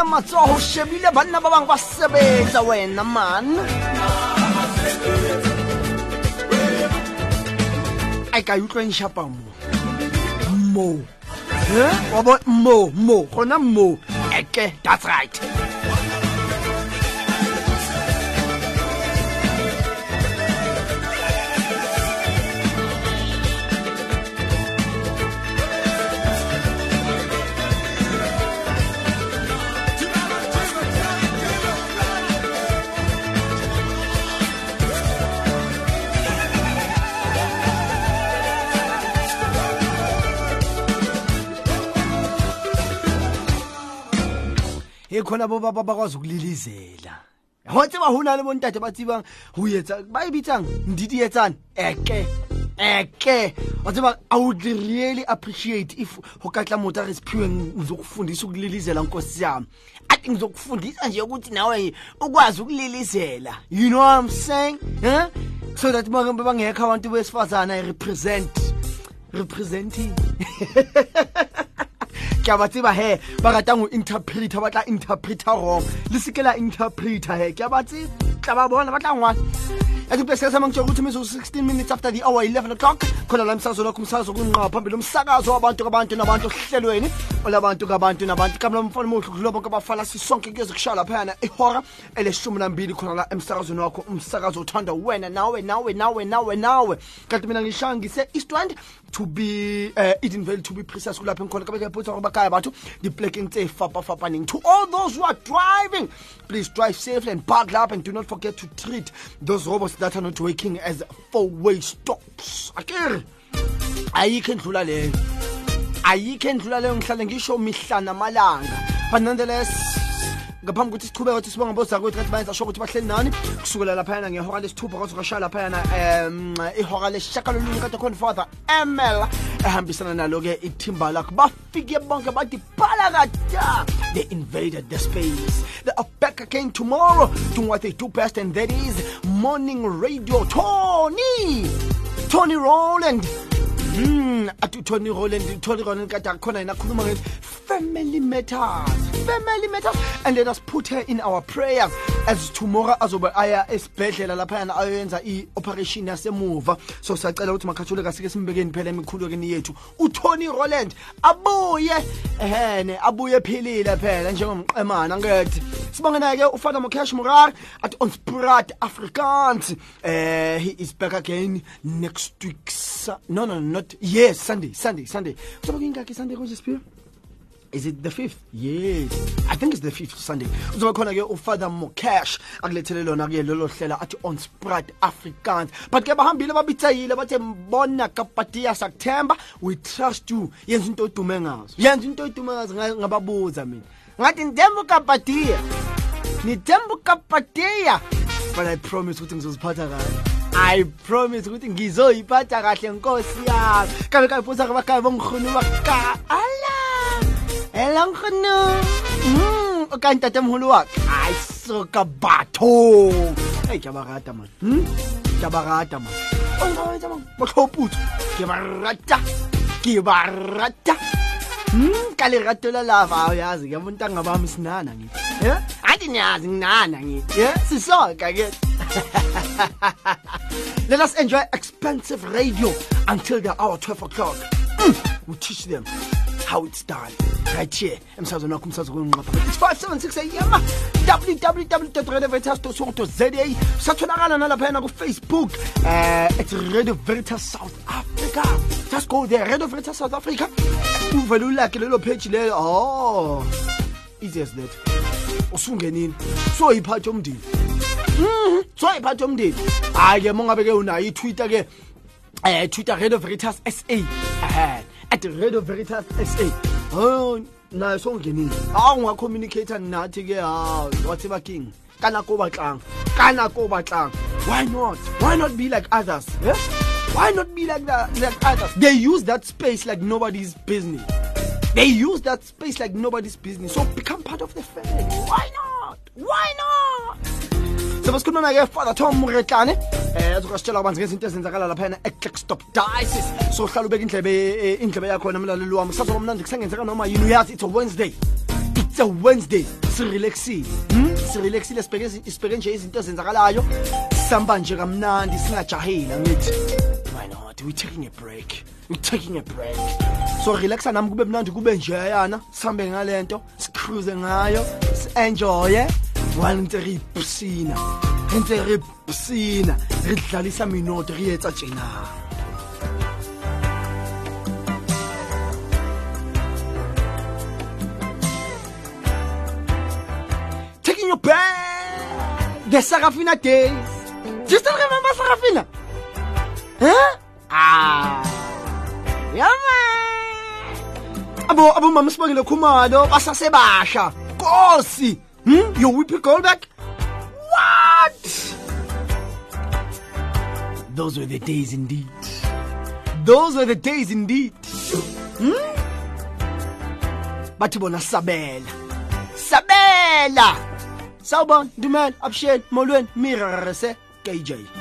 phuthile matsogo o shebile banna ba bangwe ba sebetsa wena man. A ka mo. Mo. Wa bo mo mo. Gona mo. Eke that's right e khona bo ba ba bakwazi ukulilizela. Ho tseba ho na le bontate ba tsebang ho etsa ba e bitsang ndidi etsana eke eke. Wa tseba i would really appreciate if ho ka tla motho a re siphiwe ngizokufundisa ukulilizela nkosi yami. Athi ngizokufundisa nje ukuthi nawe ukwazi ukulilizela. You know what i'm saying? Huh? so that bangekho abantu besifazana i represent representing ke a ba tseba he ba ratang ho interpreta ba tla interpreta wrong. Le seke la interpreta he ke a ba tseba tla ba bona ba tla ngwana yakupesesamangitsho ukuthi mizuzu 16 minutes after the hour 11 o'clock khona la msakazo lokho umsakazo kunqa phambili umsakazo wabantu kabantu nabantu ohlelweni. Olabantu kabantu nabantu kamla mfana muhle kulo bonke abafana sisonke kuze kushaya laphayana ihora eleshumi nambili khona la emsakazweni wakho. Umsakazo uthanda wena nawe nawe nawe nawe nawe. Kanti mina ngishaya ngise eastland to be uh, edenvale to be precise kulapho ngikhona kabe kaya batho diplekeng to all those who are driving. Please drive safely and buckle up and do not forget to treat those robots that are not working as four-way stops. Ayikho endlula ayikho endlula ngihlale ngisho mihla namalanga. But nonetheless ngaphambi sichubeke ukuthi kathi bayenza sho ukuthi bahleli nani. Kusukela laphayana ngehora lesithupha kwashaya laphayana um ihora khona father ml ehambisana nalo-ke ithimba lakho bafike bonke bathi they invaded the space. They are back again tomorrow. Doing what they do best and that is morning radio tony. Tony roland Mm, athi Tony Roland Tony Roland kade akhona yena akhuluma nge family matters. Family matters. And let us put her in our prayer as tomorrow azobe aya esibhedlela lapha yana ayoyenza i-operation yasemuva. So siyacela ukuthi makhathule kasike simbekeni phela emikhulukeni yethu. uTony Roland abuye. Ehene abuye ephilile phela njengomqemana ngethi. Sibonge naye ufana Mokesh Murar at on Sprat Afrikaans. Eh he is back again next week Su- no no not yes Sunday Sunday Sunday ngingaki Sunday Is it the 5th? Yes. I think it's the 5th Sunday. Uzoba khona ke uFather Mokesh akulethele lona ke lelo hlela athi on Sprat Afrikaans. But ke bahambile babithayile bathe mbona kapatia September we trust you. Yenza into odume ngazo. Yenza into odume ngazo nga- ngababuza mina. Ngathi ndembu kapatia. Ni dembu kapatia. But I promise ukuthi ngizoziphatha kahle. I promise ukuthi ngizoyiphatha kahle nkosi yami. Kabe kayibuza kabakabe bongikhona baka. Ala. Elang khano. Mm, o ka ntatemholo wa ka. Ai so ka batho. Hey, ke ba rata man. Hmm? Ke ba rata man. O nga etsa man. Botlhoputso. Ke ba rata. Ke. Hmm, ke sinana ngithi. Niyazi nginana ngithi. Ke. Let us enjoy expensive radio until the hour 12 o'clock. Mm, we teach them how it's done. Right here. Emsazweni wakho umsazo kunqapha. It's 576 AM. www.radioveritas.co.za. Satholakala nalaphayana ku Facebook. Uh, it's Radio Veritas South Africa. Just go there. Radio South Africa. Uvele ulike lelo page leyo. Oh. Easy as that. Usungenini. So iphathi yomndeni. Mhm. So iphathi yomndeni. Hayi ke mongabe ke unayo iTwitter ke eh Twitter Radio SA eh at Radio Veritas SA oh nayo songenile awu communicator nathi ke ha whatever king? Kana ko batlang kana ko batlang why not? Why not be like others yeah? why not be like that like others? They use that space like nobody's business. They use that space like nobody's business. So become part of the family. Why not? Why not? So basikhuluma ke father Tom Muretlane eh azokasitshela kabanzi ngezinto ezenzakala laphana eclickstop dices so hlala ubeka indlebe eh, indlebe yakho namlaleli wami. Kusasa komnandi kusengenzeka noma yini uyazi it's a wednesday. It's a wednesday. Sirelaxile hmm? sirelaxile sibheke nje izinto ezenzakalayo. Sihamba nje kamnandi singajahile angithi. Why not? We taking a break. We taking a break. So relaxa nami kube mnandi kube njeyana sihambe ngalento sicruise ngayo si-enjoye. While ntse ntse re pusina re dlalisa minoto re etsa tjena taking you back the Sarafina days. Do you still remember Sarafina? Huh? Ah. Yeah, man. Abo abo mama sibongile khumalo basasebasha. Kosi. Hmm? Your whippy goal back? What? Those were the days indeed. Those were the days indeed. Hmm? Bathi bona sabela. Sabela. Sawubona, Dumela, Absheni, Molweni, Mirarese, KJ.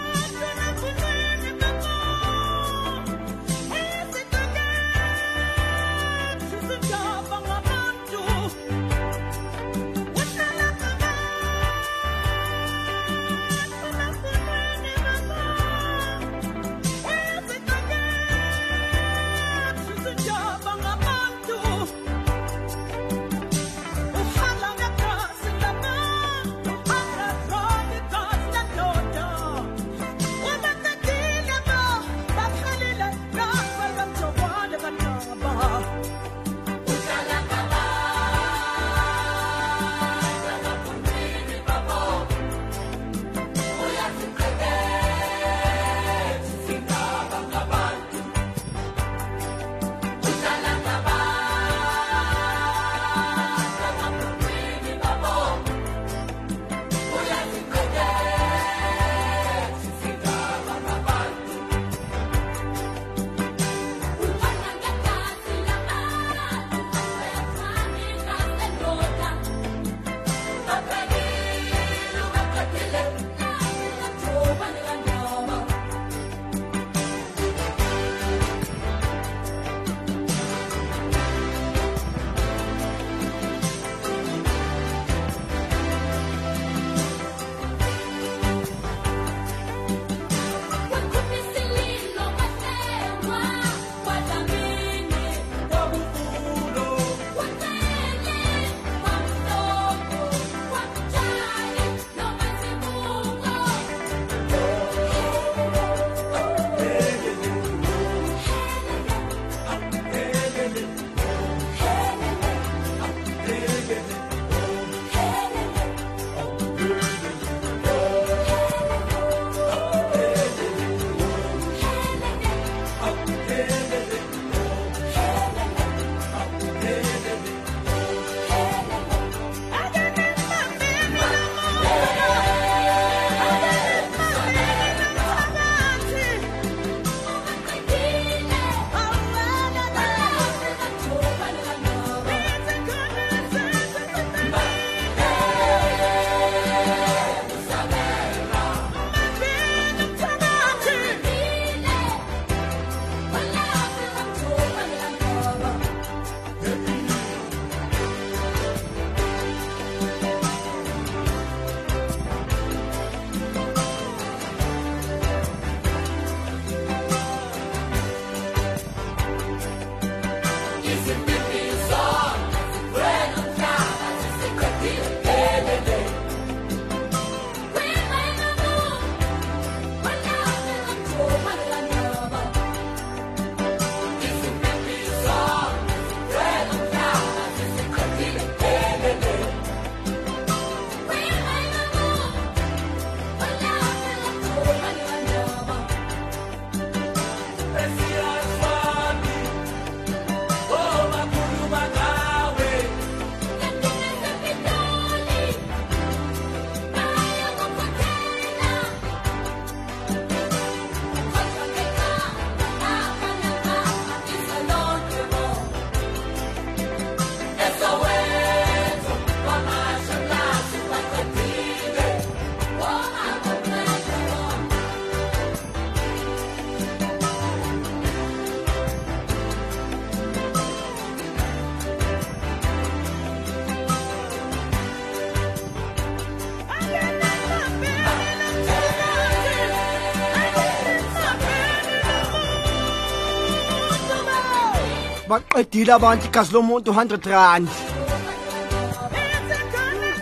Baqedile abantu igazi lomuntu 100 rand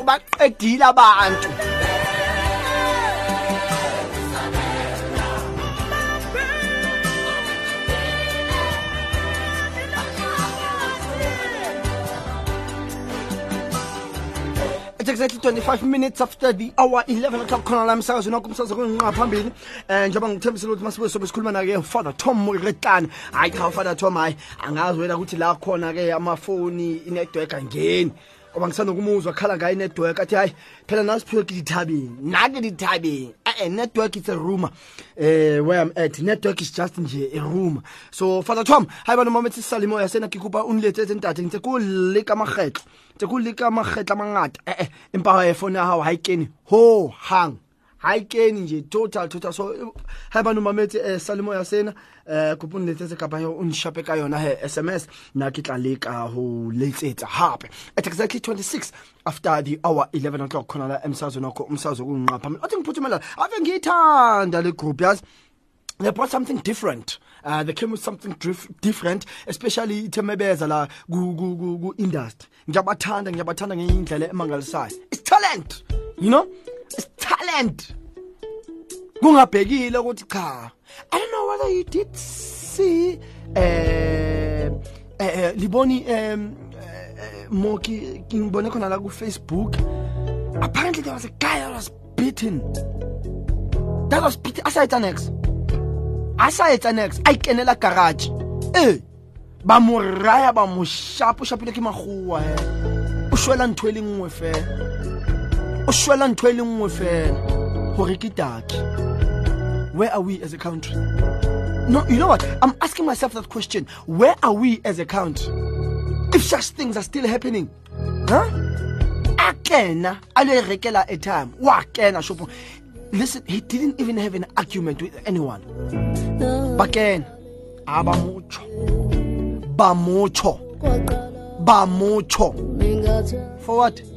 baqedile abantu. Exactly 25 minutes after the hour 11 o'clock khona la emsakazweni wakho umsakazo kunqa phambili. Eh njengoba ngithembisile ukuthi masibuye sobe sikhuluma na ke Father Tom Moretlana hayi cha Father Tom hayi angazi wena ukuthi la khona ke amafoni inetwork angeni ngoba ngisanokumuzwa khala ngayo network athi hayi phela nasiphiwe ke dithabeni. Nake dithabeni. Eh network it's a rumor. Eh where i'm at network is just nje a rumor. So father tom hayi bana mama tsisalimo ya sena ke kupa unletse ntate ntse ko le ka magetlo ntse ko le ka magetla mangata eh empa ha phone ya hao ha ikene ho hang ha ikene nje total total. So ha ba no mametse eh, salimo ya sena eh kopong letsetse ka ba o nshape ka yona he SMS na ke tla leka ho letsetsa hape. At exactly 26 after the hour 11 o'clock khona la emsazweni wakho umsazo kunqapha mina athi ngiphuthumela ave ngiyithanda le group yazi? They brought something different. Uh, they came with something dif different especially ithemebeza la ku industry. Ngiyabathanda ngiyabathanda ngenye indlela emangalisayo. It's talent you know talent. Kungabhekile ukuthi cha i don't know whether you did see eh eh liboni um mo ki ngibone khona la ku Facebook. Apparently there was a guy that was beaten. That was beaten asayetsa next asayetsa next a ikenela garage. Eh ba mo raya ba mo shapo shapile ke magoa he o shwela ntho e le nngwe fela o shwela ntho e le nngwe fela. Hore ke taki where are we as a country? No you know what? I'm asking myself that question. Where are we as a country? If such things are still happening huh? Akena ale rekela a time wa kena shopo listen he didn't even have an argument with anyone. Bakena abamucho bamucho bamucho for what ndakuliswa nguyise wam owaswelekelwe semsha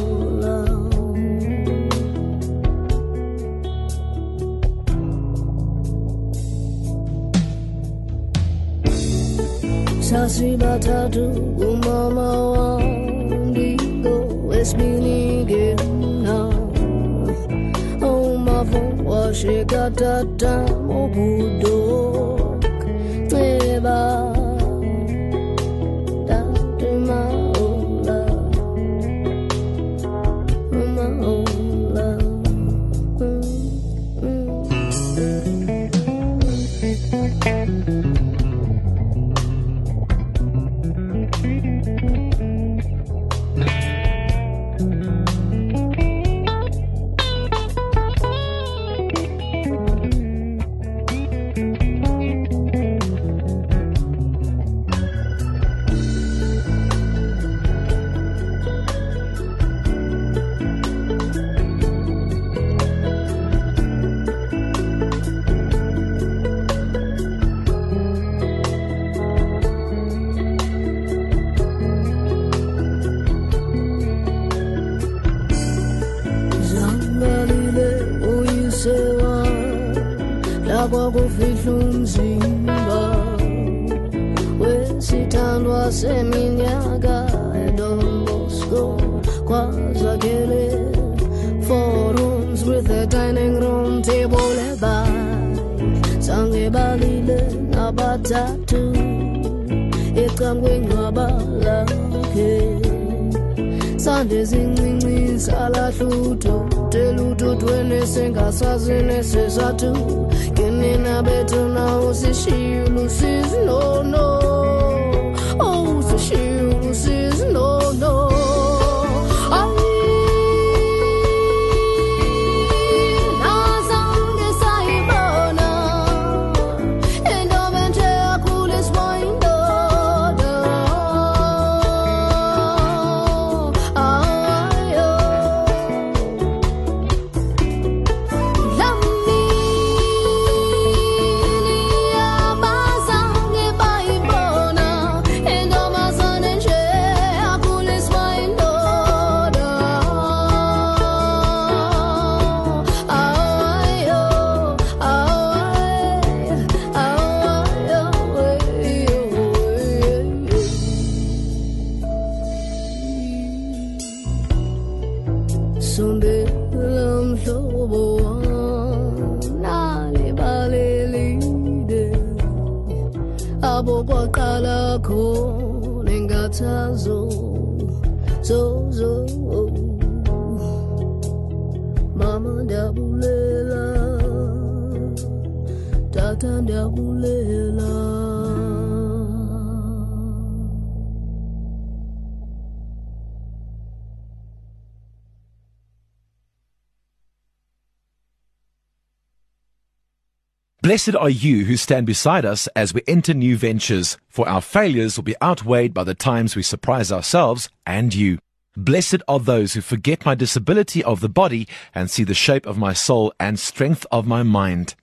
sasibathathu umama wandiko wesibinigena umavo washekatata mobudok ceba sande zincinci salahlutho telutho twene sengasazi nesesathu. Kenina bethu nawo sishiye lusizi nono oh sishiye lusizi nono Blessed are you who stand beside us as we enter new ventures, for our failures will be outweighed by the times we surprise ourselves and you. Blessed are those who forget my disability of the body and see the shape of my soul and strength of my mind.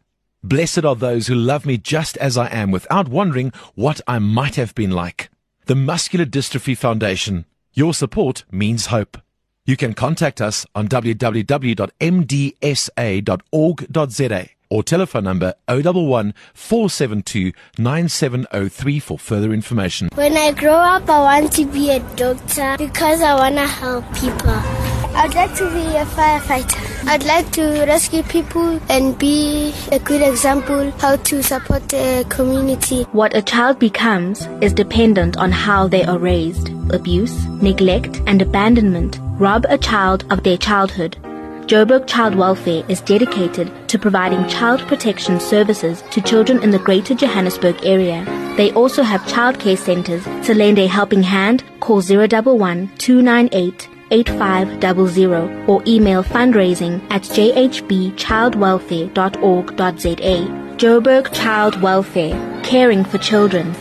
Blessed are those who love me just as I am without wondering what I might have been like. The Muscular Dystrophy Foundation. Your support means hope. You can contact us on www.mdsa.org.za or telephone number 011 472 9703 for further information. When I grow up, I want to be a doctor because I want to help people. I'd like to be a firefighter. I'd like to rescue people and be a good example how to support the community. What a child becomes is dependent on how they are raised. Abuse, neglect, and abandonment rob a child of their childhood. Joburg Child Welfare is dedicated to providing child protection services to children in the Greater Johannesburg area. They also have childcare centers. To lend a helping hand, call 011 298 8500 or email fundraising at jhbchildwelfare.org.za. Joburg Child Welfare, caring for children.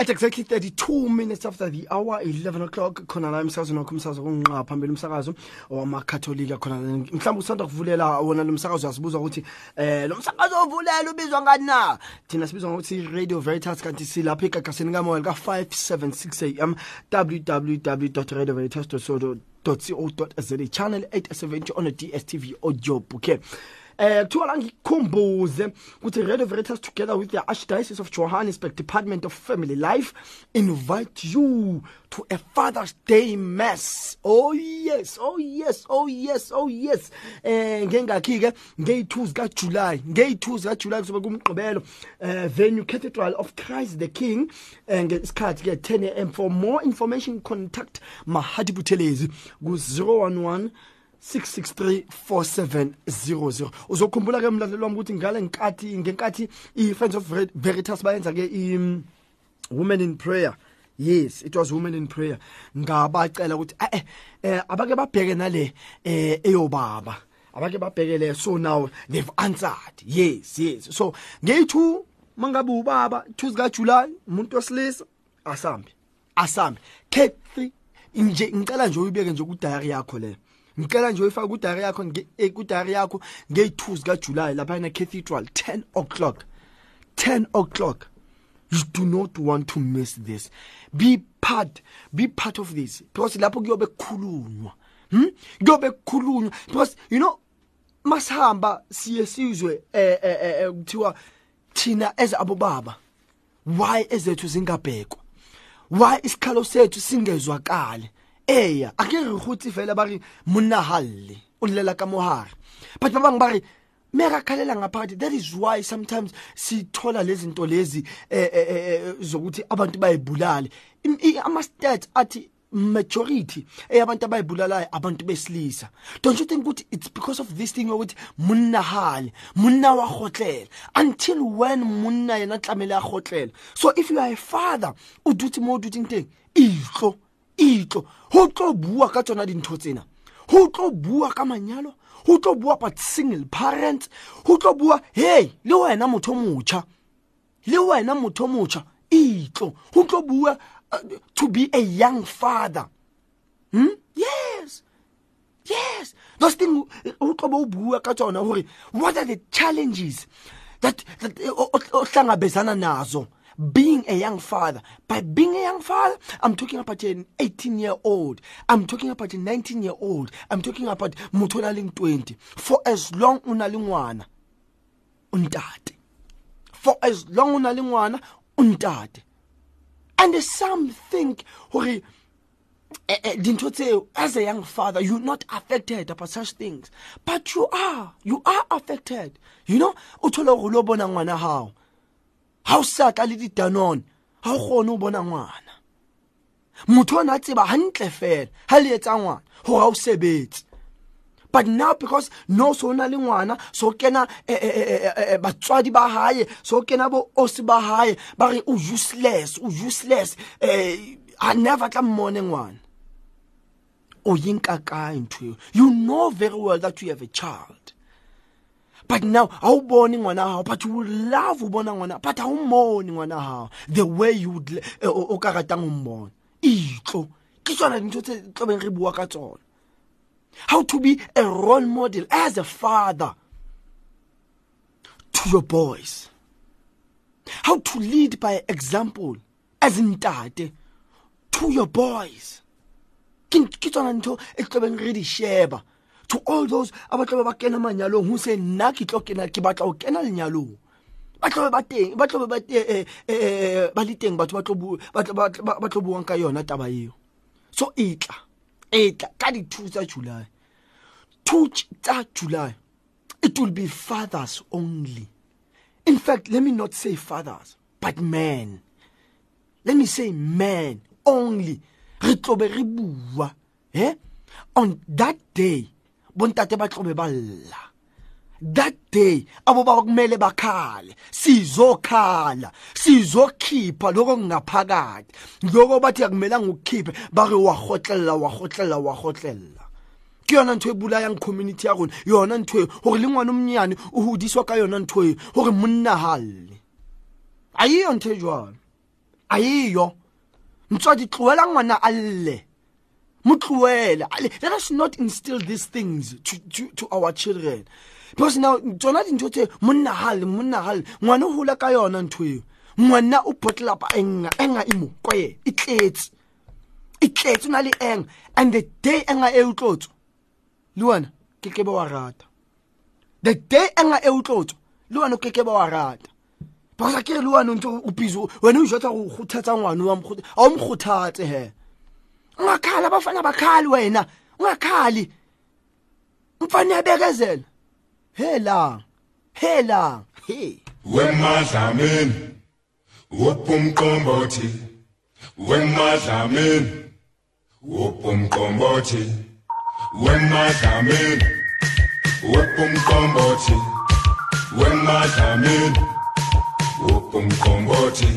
At exactly 32 minutes after the hour 11 o'clock khona la emsakazweni wakho umsakazo kunqa phambili umsakazo owamakhatholika khona la. mhlawumbe usanda kuvulela wona lo msakazo uyasibuza ukuthi eh lo msakazo ovulela ubizwa ngani na thina sibizwa ngokuthi radio veritas kanti silapha egagasini kamoya ka 576 am www.radioveritas.co.za channel 870 on a DSTV audio bouquet eh kuthiwa la ngikhumbuze ukuthi Radio Veritas together with the Archdiocese of Johannesburg Department of Family Life invite you to a Father's Day Mass. Oh yes oh yes oh yes oh yes. Eh ngengakhi ke ngey2 zika July ngey2 zika July kuzobe kumgqibelo eh venue Cathedral of Christ the King eh ngesikhathi ke 10 am for more information contact Mahadi Buthelezi ku 011 6634700 uzokhumbula ke mlaleli wami ukuthi ngale nkathi ngenkathi i-friends of Ver- veritas bayenza ke i- women in prayer. Yes it was women in prayer. Ngabacela ukuthi eh eh abake babheke nale eh eyobaba. Abake babheke le so now they've answered. Yes yes. So ngeyi2 mangabe ubaba 2 zika July umuntu wesilisa asambe asambe K3 nje ngicela nje uyibeke nje ku diary yakho le. Ngicela nje uyifake ku diary yakho nge- eh, ku diary yakho ngeyi2 zika July lapha ina cathedral 10 o'clock 10 o'clock. You do not want to miss this. Be part be part of this. Because lapho kuyobe kukhulunywa hm kuyobe kukhulunywa. Because you know masihamba siye sizwe eh eh, eh eh, kuthiwa thina as abobaba why ezethu zingabhekwa? Why isikhalo sethu singezwakali? Eya ake re gotse fela ba re monna halle o llela ka mohare. But ba bangwe ba re merakhalela ngaphakathi. That is why sometimes sithola lezi zinto lezi eh, eh, eh, zokuthi abantu bayibulale. Im- i- ama-stats athi majority eyabantu abayibulalayo abantu besilisa. Don't you think ukuthi it's because of this thing ukuthi monna hale monna wa gotlela until when monna yena tlamele a gotlela so if you are a father o dutse mo o dutseng teng itlo itlo. Ho tlo bua ka tsona dintho tsena. Ho tlo bua ka manyalo ho tlo bua about single parents ho tlo bua hey le wena motho o motjha. Le wena motho o motjha itlo. Ho tlo bua uh, to be a young father. Hmm? yes. Yes. Those thing o tlo bo bua ka tsona hore what are the challenges that that o- o- ohlangabezana nazo? Being a young father. By being a young father i'm talking about an 18 year old i'm talking about a 19 year old i'm talking about le 20 for as long o na le ngwana o ntate. For as long o na le ngwana o ntate. And some think hore eh, eh, dintho as a young father you're not affected about such things. But you are. You are affected. You know o thole gore lo ha o sa tla le ditanone ha o kgone ho bona ngwana. Motho o na tseba hantle fela ha le etsa ngwana hore o sebetse. But now because no so na le ngwana so kena eh, eh, eh, batswadi ba hae so kena bo osi ba hae ba re o useless o useless eh a never tla mmone ngwana. O yinka kae ntho you know very well that you have a child but now o bone ngwana hao but you would love ho bona ngwana but ha o mmone ngwana hao the way you would eh, o ka ratang ho mmona. Itlo ke tsona dintho tse tlobeng re bua ka tsona. How to be a role model as a father to your boys. How to lead by example as ntate to your boys. Ke tsona ntho e tlobeng to all those aba tlobe ba kena manyalong ho se nna ke tlo kena ke batla ho kena lenyalong. Ba tlobe ba teng ba tlobe ba eh, eh, eh, ba le teng batho ba tlo ba buang ka yona taba eo. So etla etla ka di 2 tsa July. 2 tsa July it will be fathers only. In fact let me not say fathers but men. Let me say men only. Re tlobe re bua eh? On that day bontate ba tlobe ba that day abo bakumele bakhale sizokhala sizokhipha lokho kungaphakathi. Lokho bathi akumelanga ukukhiphe bake wahotlela wahotlela wahotlela ke yona ntho e bulayang community ya rona yona ntho e gore le ngwana omnyane o hodiswa ka yona ntho e gore monna a ntho e jwalo. A ngwana a lle mo tlohele let us not instill these things to, to, to our children. Because now tsona dintho tse monna hale monna hale ngwana o hola ka yona ntho eo. Ngwana o potlelapa enga enga imo kwa ye e tletse. E tletse o na le enga and the day enga e utlotswa le wena ke ke be wa rata. The day enga e utlotswa le wena ke ke be wa rata. Because a kere le wena ntse o bizo wena o jwetsa go kgothatsa ngwana a o mokgothatse he ungakhala abafana bakhali wena. Ungakhali. Mfana yabekezela hela. Hela. He. Wemadlamini uphumqombothi wemadlamini uphumqombothi wemadlamini uphumqombothi wemadlamini uphumqombothi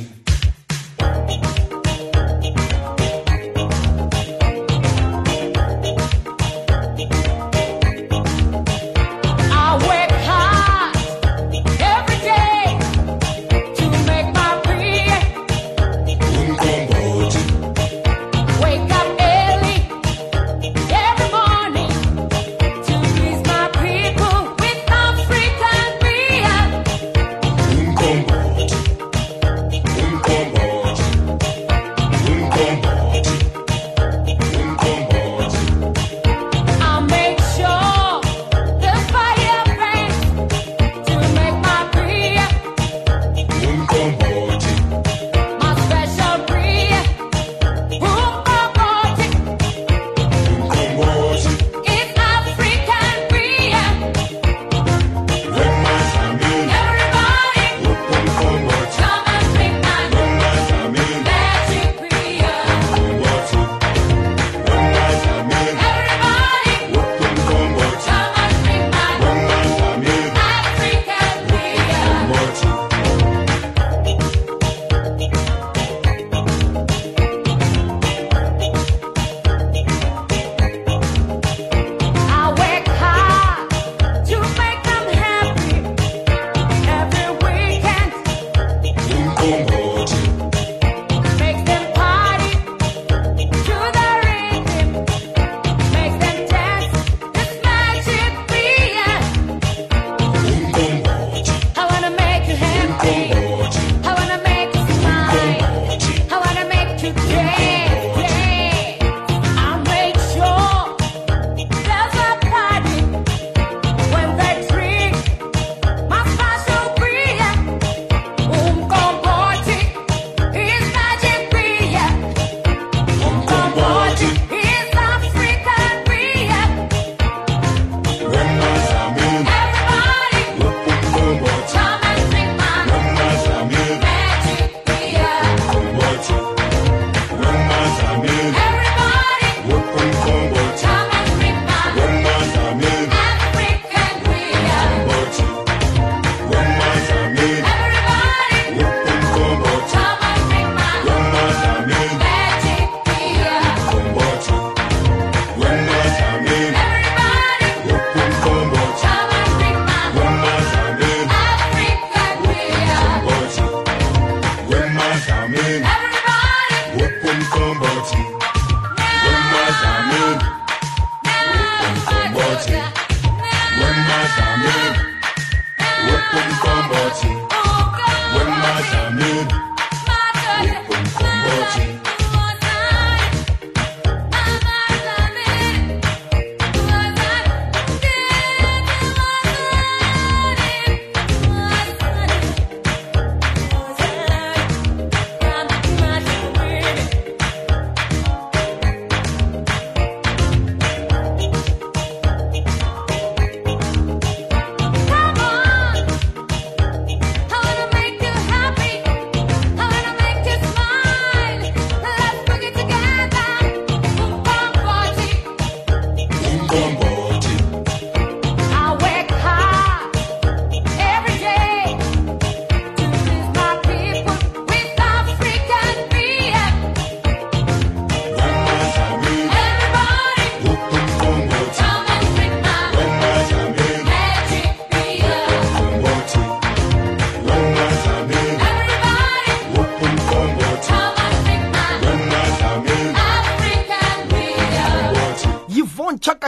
chaka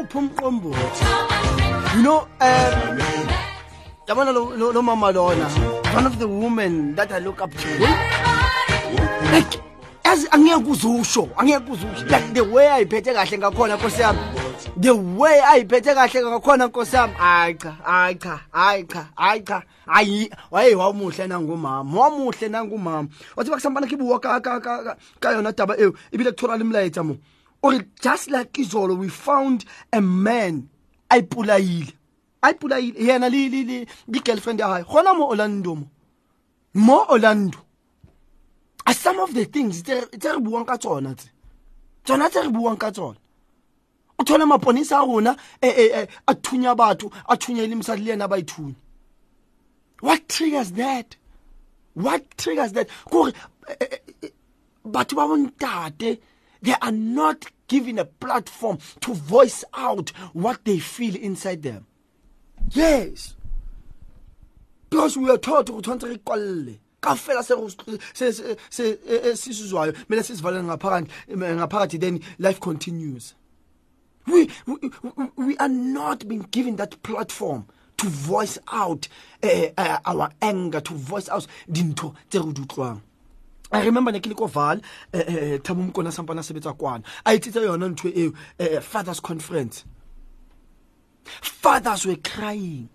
uphi umqombothi you know um yabona lo mama lona one of the women that i look up to. Like as angeke kuzusho angeke kuzusho like the way ayiphethe kahle ngakhona nkosi yami. The way ayiphethe kahle ngakhona nkosi yami. Hayi cha hayi cha hayi cha hayi cha. Hayi waye wamuhle nangumama wamuhle nangumama. Wathi bakusambana kibuwa ka ka ka ka- ka yona taba eo ibile kuthola limlayetsa mo. Or just like izolo we found a man ayipulayile. Ayipulayile yena li li li li girlfriend ya hayi gona mo Orlando mo. Mo Orlando. Are some of the things tse re buang ka tsona tse? Tsona tse re buang ka tsona. O thole maponisa a rona a thunya batho a thunya le mosadi le yena ba ithunya. What triggers that? What triggers that? Kore batho ba bontate they are not given a platform to voice out what they feel inside them. Yes. Because we are taught go tshwanetse re kwalle ka fela se go- se- se- se- e- e- sisizwayo kumele sisivalele ngaphakathi then life continues. We, we, we- are not being given that platform to voice out uh, uh, our anger to voice out dintho tse re di utlwang. I remember ne ke le ko val um thabo mokona sampana sebetsa kwana. A etsitse yona ntho eo eh, fathers conference. Fathers were crying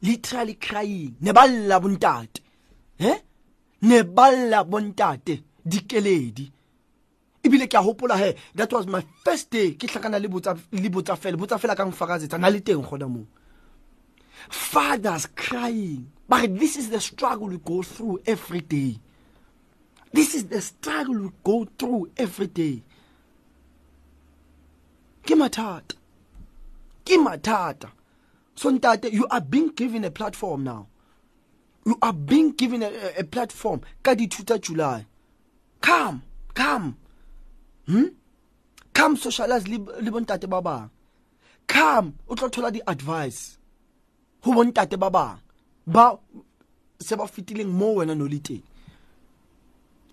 literally crying. Ne bontate eh ne ba lla bontate dikeledi. Ebile ke a hopola he that was my first day ke hlakana le botsa le botsa fela botsa fela ka mfakazetsa na le teng gona moo? Fathers crying. But this is the struggle we go through every day. This is the struggle we go through every day. Ke mathata. Ke mathata. So ntate you are being given a platform now you are being given a, a, a platform. Ka di 2 july. Come come. Hmm? come socialize le le bontate ba bang come tlo thola advice ho bontate ba bang ba se ba fitileng mo wena no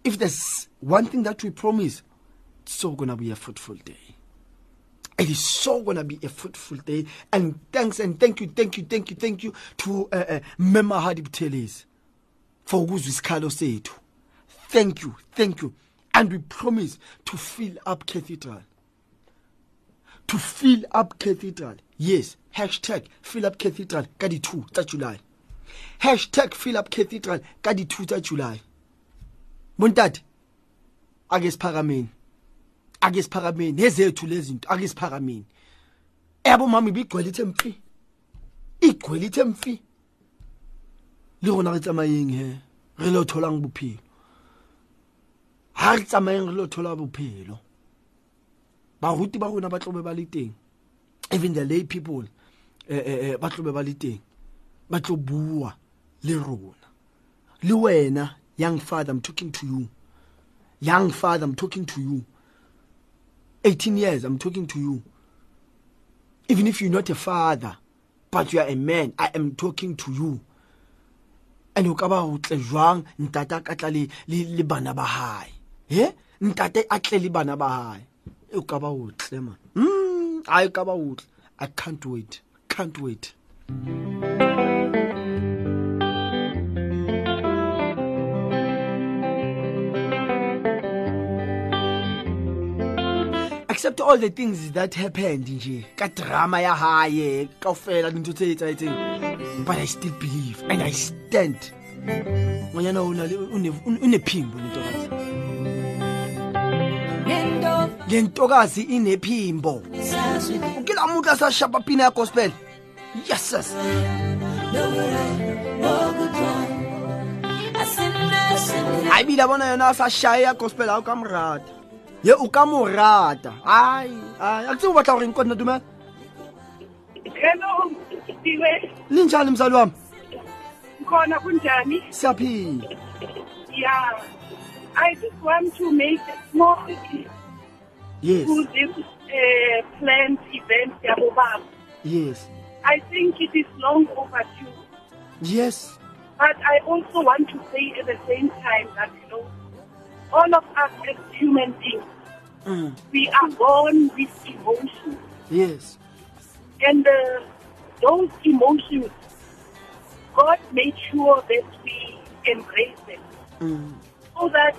if there's one thing that we promise it's so gonna be a fruitful day it is so gonna be a fruitful day. And thanks and thank you thank you thank you thank you to uh, uh, mema hadi buthelezi for ukuzwa isikhalo sethu. Thank you thank you. And we promise to fill up cathedral. To fill up cathedral. Yes hashtag fill up cathedral ka di 2 tsa july. Hashtag fill up cathedral ka di 2 tsa july. Bontate ake siphakameni ake siphakameni ezethu lezinto ake siphakameni yabo mama ibigcwele ithe mfi. Igcwele ithe mfi. Le rona re tsamayeng he? Re lo tholang bophelo. Ha re tsamayeng re lo thola bophelo. Baruti ba rona ba tlobe ba le teng. Even the lay people eh eh eh, ba tlobe ba le teng. Ba tlo bua le rona. Le wena young father i'm talking to you. Young father i'm talking to you. 18 years i'm talking to you. Even if you're not a father but you are a man i am talking to you. And o ka ba o tle jwang? Ntate a ka tla le le le bana ba hae. He ntate a tle le bana ba hae. O ka ba o tle man. Mm ai ka ba o tle. I can't wait. Can't wait. accept all the things that happened nje ka drama ya haye kaofela dintho tse etsaetseng but i still believe and i stand. Ngonyana unephimbo lentokazi. Le ntokazi inephimbo kila muntu asashapa pina ya gospel yeses hayi bila bona yona asashaye ya gospel awu kamrata ye o ka mo rata ai ai a tse o batla gore nko nna dumela Hello, Siwe. le njani mzali wami Khona kunjani? siyaphila Yeah. I just want to make a small yes to this uh, planned event yabo baba. yes I think it is long overdue. yes But I also want to say at the same time that, you know, all of us as human beings, Mm. we are born with emotions. yes And uh, those emotions, God made sure that we embrace them. Mm. So that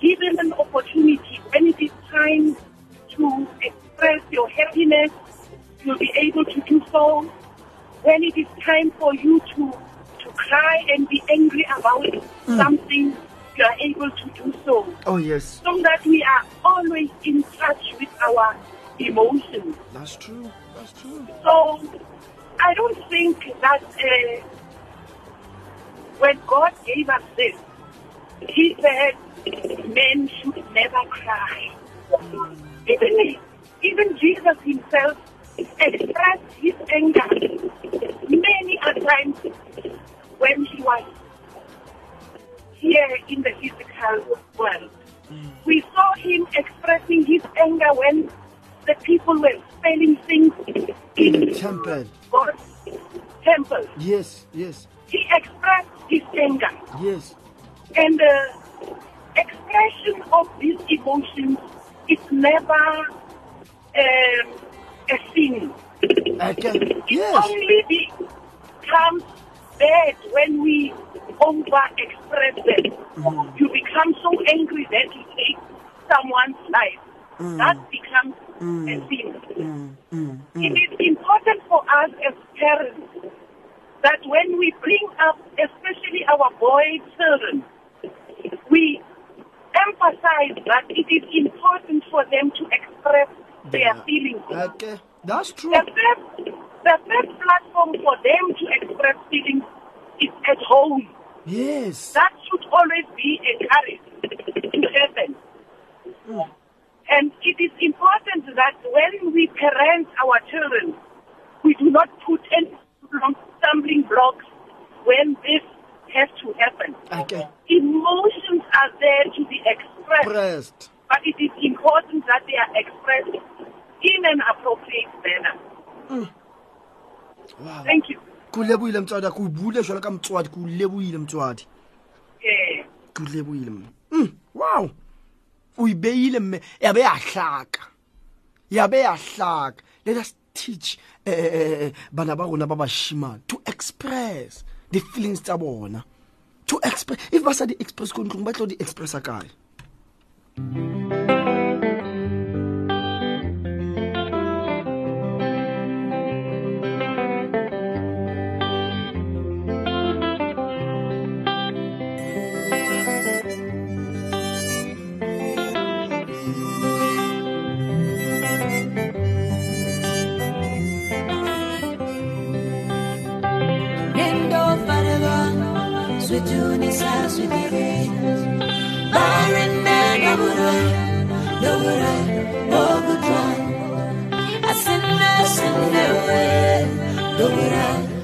given an opportunity, when it is time to express your happiness, you'll be able to do so. When it is time for you to, to cry and be angry about mm. something, you are able to do so. oh yes So that we are always in touch with our emotions. that's true that's true So I don't think that uh, when God gave us this, He said men should never cry. Even, even Jesus himself expressed his anger many a times when he was here in the physical world. We saw him expressing his anger when the people were spelling things in temple God's temple. yes yes He expressed his anger. yes And the expression of these emotions is never um, a sin. okay It yes only becomes bad when we over express them. Mm. You become so angry that you take someone's life. Mm. That becomes mm. a sin. It is important for us as parents that when we bring up, especially our boy children, we emphasize that it is important for them to express their feelings. okay that's true the best platform for them to express feelings is at home. yes That should always be encouraged to happen. Hmm. And it is important that when we parent our children, we do not put any stumbling blocks when this has to happen. okay Emotions are there to be expressed, pressed but it is important that they are expressed in an appropriate manner. wow Thank you. ke lebohile motswadi ke o bule jalo ka motswadi ke o lebohile motswadi Eh, ke o lebohile mme Mm, wow. O ibeile mme. Ya be ya hlaka ya be ya hlaka let us teach uh, bana ba rona ba bashimane to express the feelings tsa bona. To express if ba sa di express ko ntlong ba tlo di expressa kae? Nendo Swituni sa switire Barina Nobura Nobura Nobura Asinna Sinna Nobura Nobura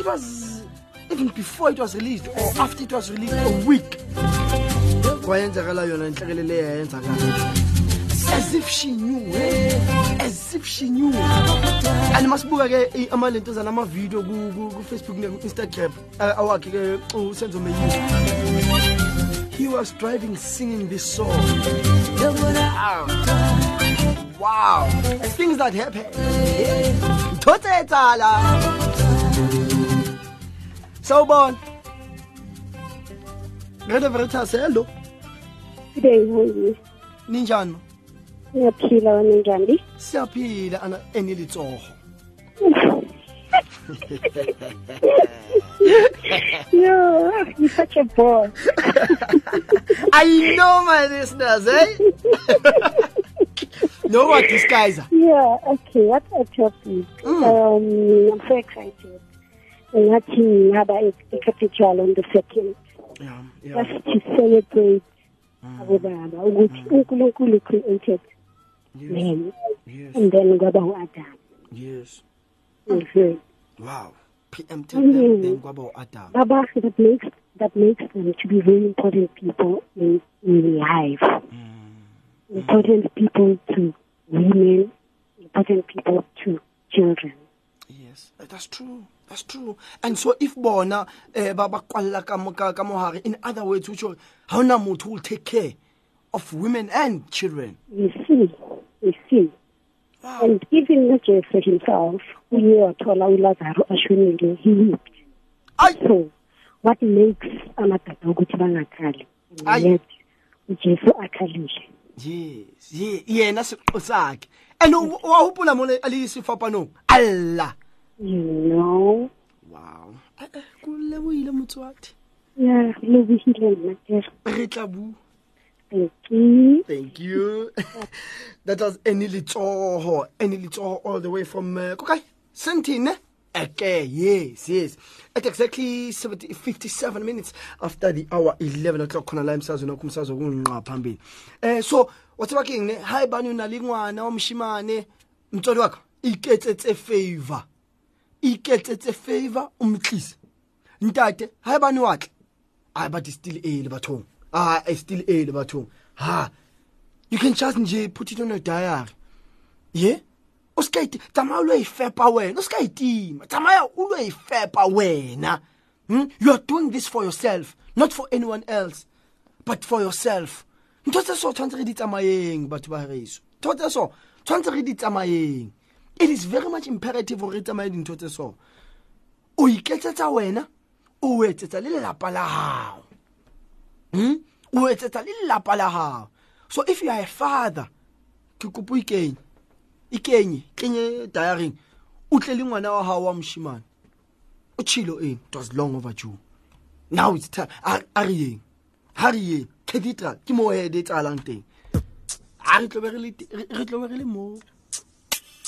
think it was even before it was released or after it was released a week. Kwayenzakala yona inhlekele le yayenzakala. As if she knew eh? as if she knew. And masibuka ke amavidiyo ku- ku- ku-facebook ne-instagram uh, awakhe ke usenzo meyiwe he was driving singing this song. Wow, wow. things that happen. Etsala sawubona Radio Veritas hello Good day, how are you? ninjani Ngiyaphila wena njani? siyaphila ana enilitsoho Yo, you're such a bore. i know my listeners eh no what disguiser Yeah, okay, what a topic. Um, I'm so excited. Ngathi ngaba e-cathedral on the second. Just to celebrate mm. abobaba ukuthi mm. uNkulunkulu created man and then kwaba u-Adam. yes. Mhm. wow. Pm tell mm. them then kwaba u-adam. Baba, that makes that makes them to be very important people in, in life. Important people to women, important people to children. yes. That's true that's true and so if bona eh ba kwalla ka mo- ka ka mohare in other words which ha ona motho will take care of women and children You see, you see. And even uJesu himself, uye wathola uLazaro ashonile, he wept. Ay. So, what makes amadoda ukuthi bangakhali? Yet, uJesu akhalile. yes ye yena siqo sakhe and wa hopola mo a le sefapanong alla You know? wow Eh, eh, ko lebohile motswadi Yeah, lebohile nna ke re, re tla bua Thank you. Thank you. that was Eni Litsoho. Eni Litsoho all the way from uh, Kokai. Sentine. Okay, yes, yes. At exactly 70, 57 minutes after the hour 11 o'clock khona la emsazweni wakho umsazo kunqa phambili. Eh so wathi bakeng ne hi bani una le ngwana wa moshimane mtsodi wakho iketsetse favor. Iketsetse favor umtlise. Ntate hi bani watle. Ah but it's still early bathong. Ah it's still early bathong. Ha. You can just nje put it on your diary. Yeah? O ska iti tsamaya o lo e fepa wena o ska itima tsamaya o e fepa wena hmm? you are doing this for yourself not for anyone else but for yourself ntho tse so tshwanetse re di tsamayeng batho ba hereso ntho tse so tshwanetse re di tsamayeng it is very much imperative gore re tsamaye dintho tse so. O iketsetsa wena o etsetsa le lelapa la gago hmm? o etsetsa le lelapa la gago so if you are a father ke kopo ikenye. Ikenye kenye diaring o tle le ngwana wa gago wa moshimane o tšhilo eng? It was long overdue. Now it's time. A re yeng? Ha re yeng? Cathedral ke mo head e tsalang teng. A re tlobe re le te-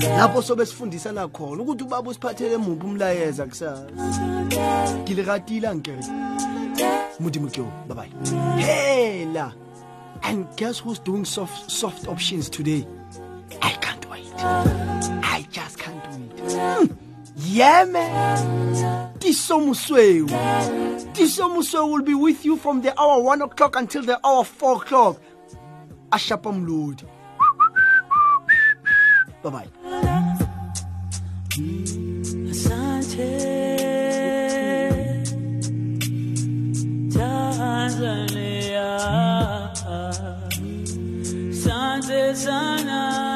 lapho sobe sifundisana khona ukuthi ubaba usiphathele muphi umlayeza kusasa ke le ratile ankere modimo hela! And guess who's doing soft, soft options today? I can't wait. I just can't wait. Mm. yeah man. Tiso mosweu tiso mosweu will be with you from the hour 1 o'clock until the hour 4 o'clock. Ashapa mlodi. Bye bye Tanzania, Sante sana,